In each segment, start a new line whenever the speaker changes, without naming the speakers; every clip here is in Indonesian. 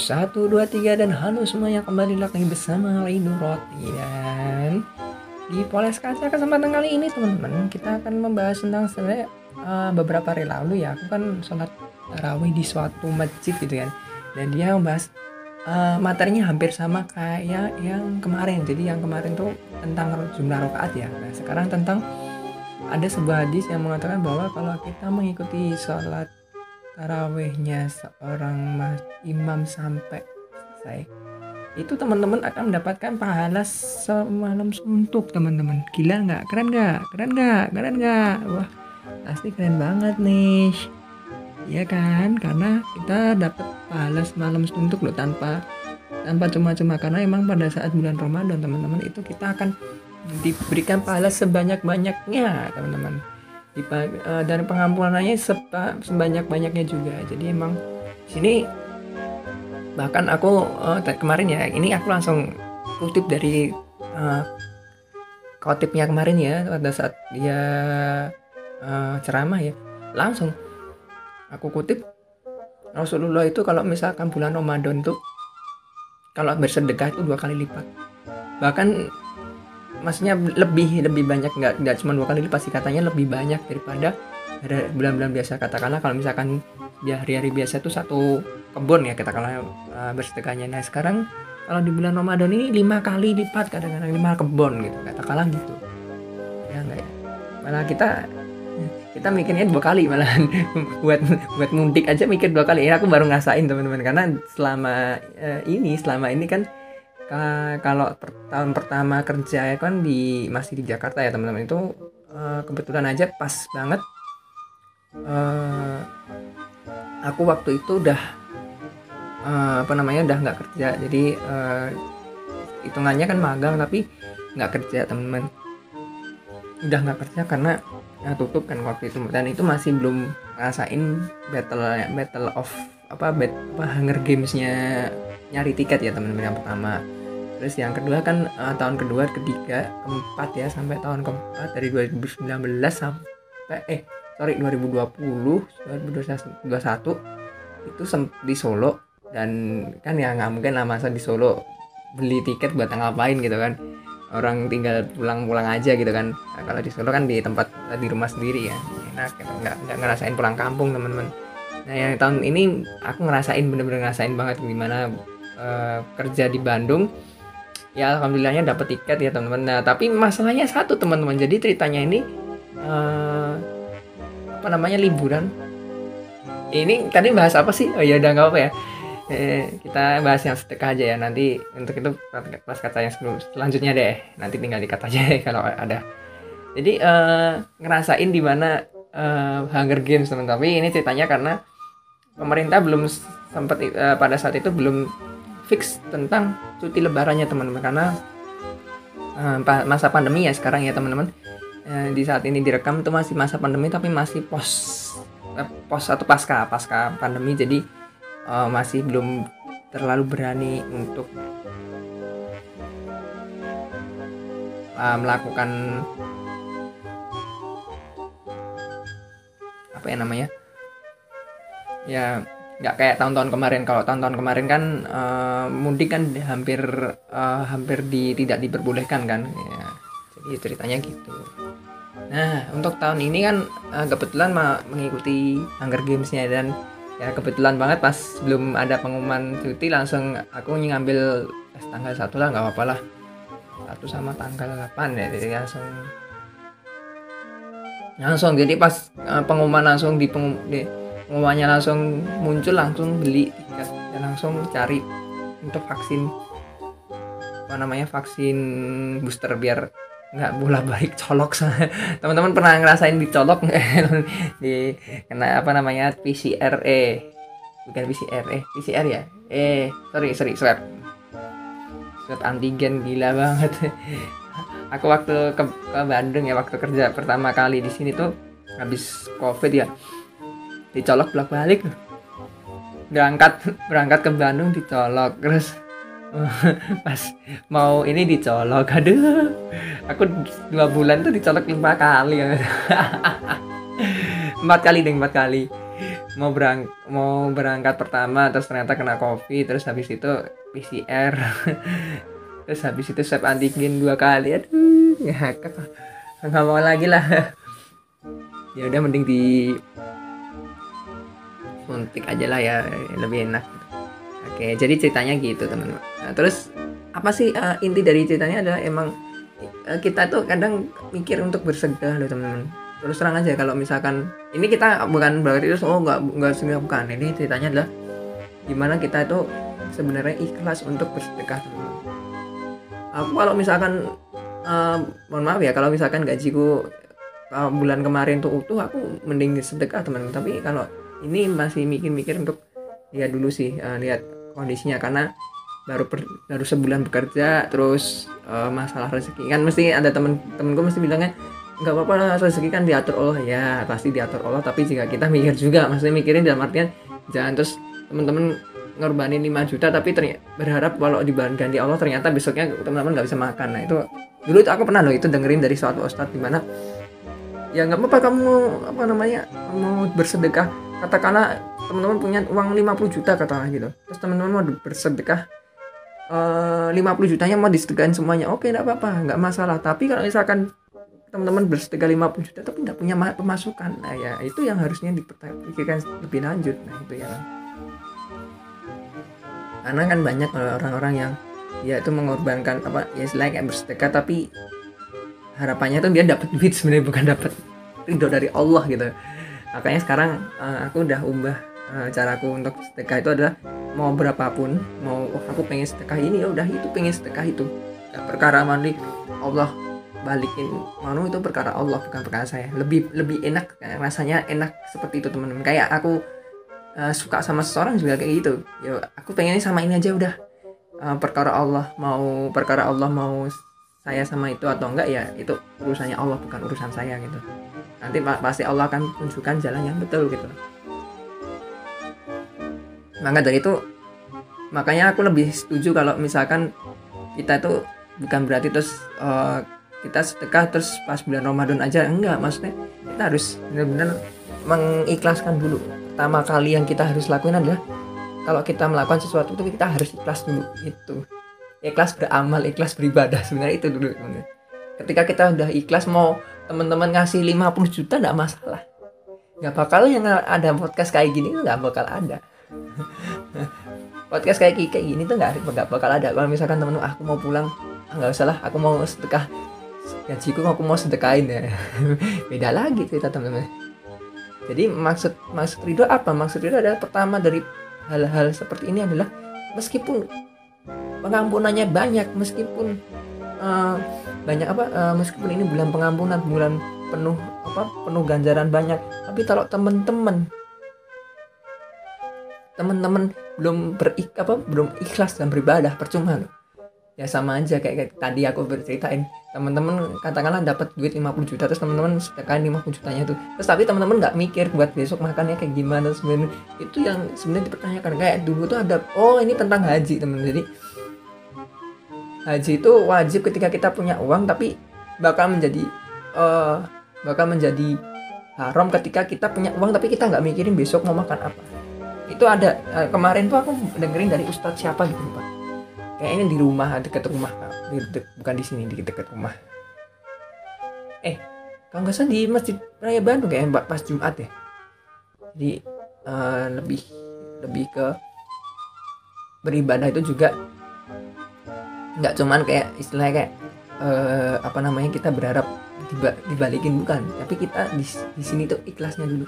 Satu, dua, tiga, dan halo semuanya. Kembali lagi bersama Laidu Roti Dan di Poles Kaca kesempatan kali ini teman-teman Kita akan membahas tentang sebenarnya uh, beberapa hari lalu ya Aku kan sholat tarawih di suatu masjid gitu kan. Dan dia membahas uh, materinya hampir sama kayak yang kemarin. Jadi yang kemarin tuh tentang jumlah rakaat ya. Nah sekarang tentang ada sebuah hadis yang mengatakan bahwa kalau kita mengikuti sholat tarawehnya seorang imam sampai selesai. Itu teman-teman akan mendapatkan pahala semalam suntuk teman-teman. Gila nggak? Keren nggak? Keren nggak? Keren nggak? Wah pasti keren banget nih. Ya kan? Karena kita dapat pahala semalam suntuk loh tanpa tanpa cuma-cuma. Karena emang pada saat bulan Ramadan teman-teman itu kita akan diberikan pahala sebanyak-banyaknya teman-teman uh, dan pengampunannya sebanyak-banyaknya juga. Jadi emang sini bahkan aku uh, kemarin ya ini aku langsung kutip dari uh, kotipnya kemarin ya pada saat dia uh, ceramah ya. Langsung aku kutip Rasulullah itu kalau misalkan bulan Ramadan tuh kalau bersedekah itu dua kali lipat. Bahkan maksudnya lebih lebih banyak nggak nggak cuma dua kali lipat katanya lebih banyak daripada bulan-bulan biasa. Katakanlah kalau misalkan di hari-hari biasa itu satu kebun ya katakanlah uh, bersedekahnya. Nah sekarang kalau di bulan Ramadan ini lima kali lipat kadang-kadang lima kebun gitu katakanlah gitu. Ya enggak ya? Malah kita kita mikirnya dua kali malah. Buat buat mudik aja mikir dua kali. Ya aku baru ngasain teman-teman. Karena selama uh, ini selama ini kan kalau per, tahun pertama kerja ya kan di masih di Jakarta ya teman-teman. Itu uh, kebetulan aja pas banget. Uh, aku waktu itu udah uh, apa namanya udah nggak kerja. Jadi uh, hitungannya kan magang tapi nggak kerja teman-teman. Udah nggak kerja karena ya, tutup kan waktu itu. Dan itu masih belum ngerasain battle battle of apa bat, apa Hunger Gamesnya nyari tiket ya teman-teman yang pertama terus yang kedua kan uh, tahun kedua ketiga keempat ya sampai tahun keempat dari 2019 sampai eh sorry 2020 2021 itu di Solo. Dan kan ya nggak mungkin lah masa di Solo beli tiket buat ngapain gitu kan. Orang tinggal pulang-pulang aja gitu kan. Nah, kalau di Solo kan di tempat di rumah sendiri ya. Enak gitu. nggak nggak ngerasain pulang kampung teman-teman. Nah yang tahun ini aku ngerasain bener-bener ngerasain banget gimana uh, kerja di Bandung ya alhamdulillahnya dapat tiket ya teman-teman. Nah tapi masalahnya satu teman-teman. Jadi ceritanya ini uh, apa namanya liburan. Ini tadi bahas apa sih? Oh ya udah nggak apa ya. Eh, kita bahas yang sedekah aja ya. Nanti untuk itu pas kata yang selanjutnya deh. Nanti tinggal dikat aja deh kalau ada. Jadi uh, ngerasain di mana uh, Hunger Games teman tapi ini ceritanya karena pemerintah belum sempat uh, pada saat itu belum fix tentang cuti lebarannya teman-teman. Karena uh, masa pandemi ya sekarang ya teman-teman. Uh, di saat ini direkam itu masih masa pandemi tapi masih pos uh, pos atau pasca pasca pandemi. Jadi uh, masih belum terlalu berani untuk uh, melakukan apa ya namanya? Ya nggak kayak tahun-tahun kemarin. Kalau tahun-tahun kemarin kan uh, mudik kan hampir uh, hampir di tidak diperbolehkan kan? Ya jadi ceritanya gitu. Nah untuk tahun ini kan uh, kebetulan mengikuti Hunger Gamesnya dan ya kebetulan banget pas belum ada pengumuman cuti langsung aku ngambil tanggal satu lah nggak apa-apa lah. Satu sama tanggal 8 ya jadi langsung. Langsung jadi pas uh, pengumuman langsung di, pengum, di pengumumannya langsung muncul langsung beli tiket dan langsung cari untuk vaksin. Apa namanya vaksin booster biar nggak bola balik colok. Teman-teman pernah ngerasain dicolok di kena apa namanya PCR eh bukan PCR eh PCR ya? Eh sorry sorry swab. Swab antigen gila banget. Aku waktu ke, ke Bandung ya waktu kerja pertama kali di sini tuh habis covid ya dicolok bolak balik berangkat berangkat ke Bandung dicolok terus pas mau ini dicolok. Aduh aku dua bulan tuh dicolok lima kali. Empat kali deh empat kali. Mau berang mau berangkat pertama terus ternyata kena covid terus habis itu PCR terus habis itu swab antigen dua kali. Aduh ya nggak mau lagi lah. Ya udah mending di suntik aja lah ya lebih enak. Oke jadi ceritanya gitu teman-teman. Nah, terus apa sih uh, inti dari ceritanya adalah emang uh, kita tuh kadang mikir untuk bersedekah loh teman-teman. Terus terang aja kalau misalkan ini kita bukan berarti itu oh nggak nggak semua bukan. Ini ceritanya adalah gimana kita itu sebenarnya ikhlas untuk bersedekah teman-teman. Aku kalau misalkan uh, mohon maaf ya kalau misalkan gajiku uh, bulan kemarin tuh utuh aku mending sedekah teman-teman. Tapi kalau ini masih mikir-mikir untuk lihat dulu sih uh, lihat kondisinya. Karena baru per, baru sebulan bekerja terus uh, masalah rezeki. Kan mesti ada temen temenku mesti bilangnya nggak apa-apa lah rezeki kan diatur Allah ya pasti diatur Allah tapi jika kita mikir juga maksudnya mikirin dalam artian jangan terus temen-temen ngorbanin 5 juta tapi ternyata berharap kalau ganti Allah ternyata besoknya teman-teman nggak bisa makan. Nah itu dulu itu aku pernah loh itu dengerin dari suatu ustadz di mana ya nggak apa-apa kamu apa namanya mau bersedekah katakanlah teman-teman punya uang 50 juta katakanlah gitu. Terus teman-teman mau bersedekah uh, 50 jutanya mau disedekahin semuanya oke nggak apa-apa nggak masalah. Tapi kalau misalkan teman-teman bersedekah 50 juta tapi nggak punya pemasukan nah ya itu yang harusnya dipikirkan lebih lanjut nah itu ya. Karena kan banyak orang-orang yang ya itu mengorbankan apa ya selain kayak bersedekah tapi harapannya tuh dia dapat duit sebenarnya bukan dapat ridho dari Allah gitu makanya sekarang uh, aku udah ubah uh, caraku untuk sedekah itu adalah mau berapapun mau oh, aku pengen sedekah ini ya udah itu pengen sedekah itu. Gak perkara mandi Allah balikin manu itu perkara Allah bukan perkara saya. Lebih lebih enak rasanya enak seperti itu teman-teman. Kayak aku uh, suka sama seseorang juga kayak gitu. Ya aku pengennya sama ini aja udah. Uh, perkara Allah mau perkara Allah mau saya sama itu atau enggak ya itu urusannya Allah bukan urusan saya gitu nanti pasti Allah akan tunjukkan jalan yang betul gitu. Maka dari itu makanya aku lebih setuju kalau misalkan kita itu bukan berarti terus uh, kita sedekah terus pas bulan Ramadan aja. Enggak maksudnya kita harus benar-benar mengikhlaskan dulu. Pertama kali yang kita harus lakuin adalah kalau kita melakukan sesuatu itu kita harus ikhlas dulu itu ikhlas beramal ikhlas beribadah sebenarnya itu dulu. Ketika kita udah ikhlas mau teman-teman ngasih 50 juta nggak masalah. Nggak bakal yang ada podcast kayak gini nggak bakal ada. Podcast kayak kayak gini tuh nggak nggak bakal ada. Kalau misalkan temen aku mau pulang. Ah, nggak usah lah aku mau sedekah. Gajiku aku mau sedekahin ya. Beda lagi cerita teman-teman jadi maksud maksud Ridho apa? Maksud Ridho adalah pertama dari hal-hal seperti ini adalah meskipun pengampunannya banyak meskipun uh, banyak apa uh, meskipun ini bulan pengampunan bulan penuh apa penuh ganjaran banyak tapi kalau teman-teman teman-teman belum berik apa belum ikhlas dan beribadah percuma loh. Ya sama aja kayak, kayak tadi aku berceritain. Teman-teman katakanlah dapat duit 50 juta terus teman-teman sedekahin 50 jutanya itu terus tapi teman-teman nggak mikir buat besok makannya kayak gimana sebenarnya. Itu yang sebenarnya dipertanyakan. Kayak dulu tuh ada oh ini tentang haji teman jadi haji itu wajib ketika kita punya uang tapi bakal menjadi uh, bakal menjadi haram ketika kita punya uang tapi kita nggak mikirin besok mau makan apa. Itu ada uh, kemarin tuh aku dengerin dari ustadz siapa gitu pak. Kayaknya di rumah dekat rumah. Di, de, bukan di sini di dekat rumah. Eh kalau nggak salah di masjid raya Bandung kayak pas Jumat ya. Jadi uh, lebih lebih ke beribadah itu juga nggak cuman kayak istilahnya kayak uh, apa namanya kita berharap dibalikin bukan. Tapi kita di, di sini tuh ikhlasnya dulu.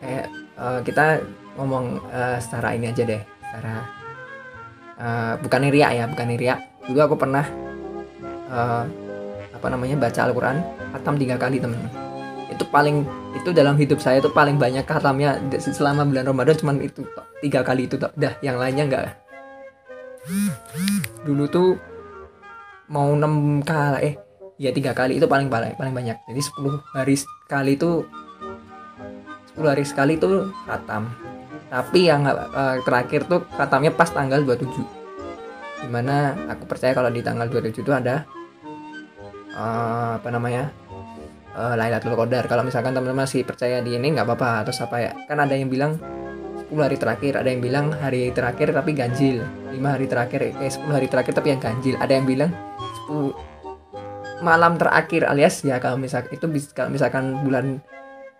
Kayak uh, kita ngomong uh, secara ini aja deh secara uh, bukan ria ya bukan ria. Dulu aku pernah uh, apa namanya baca Al-Quran khatam tiga kali teman-teman. Itu paling itu dalam hidup saya itu paling banyak khatamnya selama bulan Ramadan cuman itu tiga kali itu dah yang lainnya enggak dulu tuh mau enam kali eh ya tiga kali itu paling paling paling banyak. Jadi 10 hari sekali itu 10 hari sekali itu khatam tapi yang uh, terakhir tuh khatamnya pas tanggal 27 di mana aku percaya kalau di tanggal 27 itu ada uh, apa namanya uh, Lailatul Qadar. Kalau misalkan teman-teman masih percaya di ini nggak apa-apa. Terus apa ya kan ada yang bilang 10 hari terakhir ada yang bilang hari terakhir tapi ganjil. 5 hari terakhir eh 10 hari terakhir tapi yang ganjil. Ada yang bilang 10 malam terakhir alias ya kalau misalkan itu kalau misalkan bulan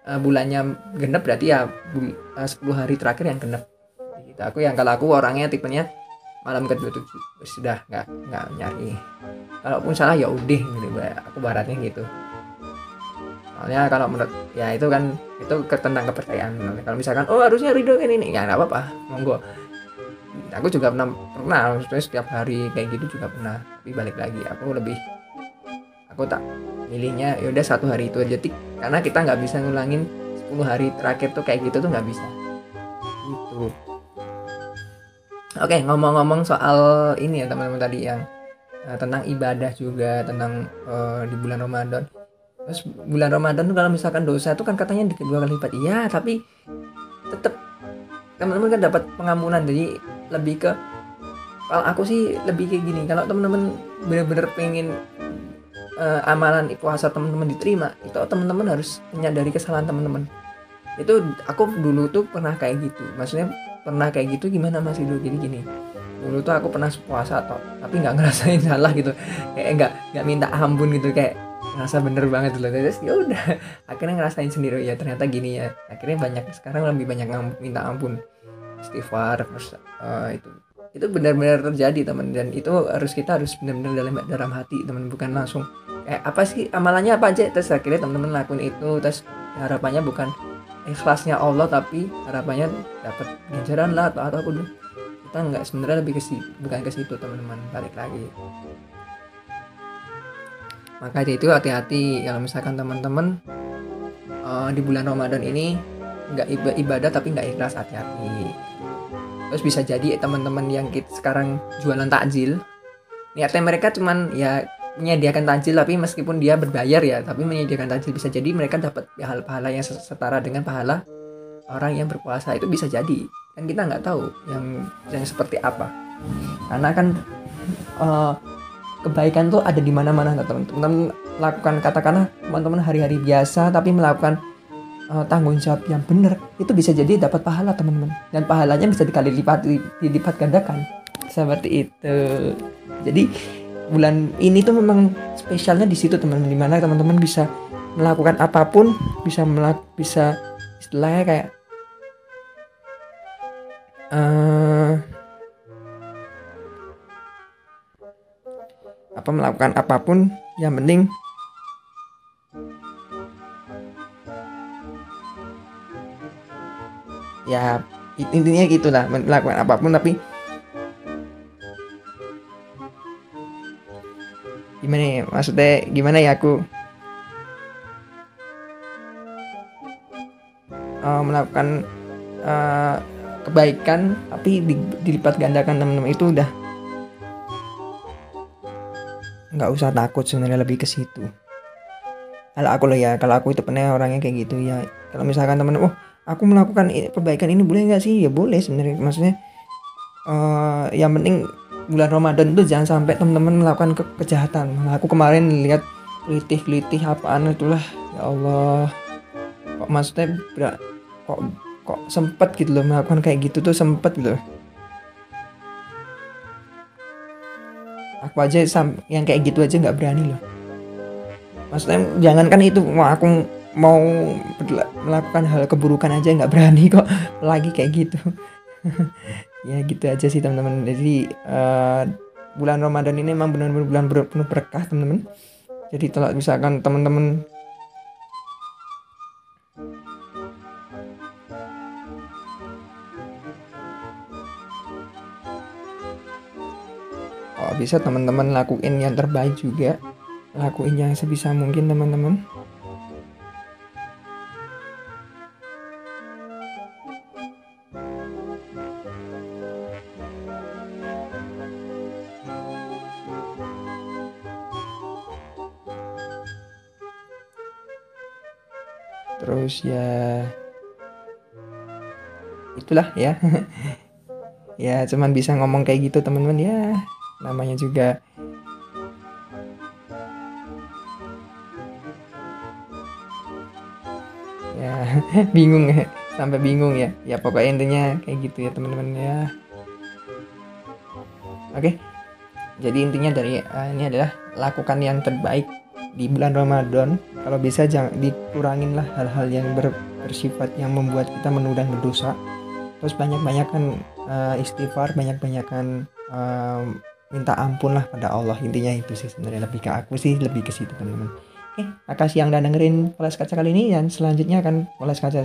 uh, bulannya genep berarti ya bul, uh, 10 hari terakhir yang genep. Gitu. Aku yang kalau aku orangnya tipenya malam ke tujuh sudah nggak nggak nyari. Kalaupun salah ya udah gitu aku baratnya gitu soalnya kalau menurut ya itu kan itu tentang kepercayaan. Kalau misalkan oh harusnya ridho ini ini ya nggak apa-apa monggo. Aku juga pernah pernah maksudnya setiap hari kayak gitu juga pernah. Tapi balik lagi aku lebih aku tak milihnya ya udah satu hari itu aja tik. Karena kita nggak bisa ngulangin 10 hari terakhir tuh kayak gitu tuh nggak bisa. Gitu. Oke ngomong-ngomong soal ini ya teman-teman tadi yang uh, tentang ibadah juga tentang uh, di bulan Ramadan bulan Ramadan tuh kalau misalkan dosa itu kan katanya dua kali lipat. Iya, tapi tetap teman-teman kan dapat pengampunan. Jadi lebih ke kalau aku sih lebih kayak gini. Kalau teman-teman bener-bener pengen uh, amalan puasa teman-teman diterima, itu teman-teman harus menyadari kesalahan teman-teman. Itu aku dulu tuh pernah kayak gitu. Maksudnya pernah kayak gitu gimana masih dulu jadi gini dulu tuh aku pernah puasa atau tapi nggak ngerasain salah gitu kayak nggak nggak minta ampun gitu kayak ngerasa bener banget loh terus ya udah akhirnya ngerasain sendiri ya ternyata gini ya. Akhirnya banyak sekarang lebih banyak minta ampun. Istighfar terus uh, itu itu benar-benar terjadi teman. Dan itu harus kita harus benar-benar dalam dalam hati teman. Bukan langsung kayak apa sih? Amalannya apa aja? Terus akhirnya teman-teman lakuin itu. Terus harapannya bukan ikhlasnya Allah tapi harapannya dapat ganjaran lah atau apa pun kita nggak sebenarnya lebih ke bukan ke situ teman-teman. Balik lagi maka itu hati-hati kalau misalkan teman-teman uh, di bulan Ramadan ini nggak ibadah tapi nggak ikhlas hati-hati. Terus bisa jadi teman-teman yang kita sekarang jualan takjil niatnya mereka cuman ya menyediakan takjil tapi meskipun dia berbayar ya tapi menyediakan takjil bisa jadi mereka dapat pahala yang setara dengan pahala orang yang berpuasa. Itu bisa jadi. Kan kita nggak tahu yang yang seperti apa. Karena kan uh, kebaikan tuh ada di mana-mana teman-teman? Lakukan katakanlah teman-teman hari-hari biasa tapi melakukan uh, tanggung jawab yang benar itu bisa jadi dapat pahala teman-teman. Dan pahalanya bisa dikali lipat dilipat gandakan. Seperti itu. Jadi bulan ini tuh memang spesialnya di situ teman-teman. Di mana teman-teman bisa melakukan apa pun bisa melak bisa istilahnya kayak uh, apa melakukan apa pun yang penting ya intinya gitulah melakukan apa pun tapi gimana ya maksudnya gimana ya aku? Uh, melakukan uh, kebaikan tapi dilipat gandakan teman-teman itu udah nggak usah takut sebenarnya lebih ke situ. Kalau aku loh ya kalau aku itu pernah orangnya kayak gitu ya kalau misalkan temen oh aku melakukan kebaikan ini boleh nggak sih? Ya boleh sebenarnya maksudnya uh, yang penting bulan Ramadan itu jangan sampai teman-teman melakukan ke kejahatan. Aku kemarin lihat litih-litih apaan itulah ya Allah. Kok maksudnya kok kok sempet gitu loh melakukan kayak gitu tuh sempet gitu loh aku aja yang kayak gitu aja nggak berani loh. Maksudnya jangankan itu mau aku mau melakukan hal keburukan aja nggak berani kok. Lagi kayak gitu. Ya gitu aja sih teman-teman. Jadi uh, bulan Ramadan ini emang benar-benar bulan penuh berkah teman-teman. Jadi kalau misalkan teman-teman bisa teman-teman lakuin yang terbaik juga. Lakuin yang sebisa mungkin teman-teman. Terus ya itulah ya. Ya cuman bisa ngomong kayak gitu teman-teman ya namanya juga. Bingung ya sampai bingung ya. Ya pokoknya intinya kayak gitu ya teman-teman ya. Oke jadi intinya dari uh, ini adalah lakukan yang terbaik di bulan Ramadan. Kalau bisa jangan dikurangin lah hal-hal yang ber, bersifat yang membuat kita menunda berdosa. Terus banyak-banyakan uh, istighfar banyak-banyakan uh, minta ampun lah pada Allah. Intinya itu sih sebenarnya. Lebih ke aku sih lebih ke situ teman-teman. Oke makasih yang udah dengerin poles kaca kali ini dan selanjutnya akan poles kaca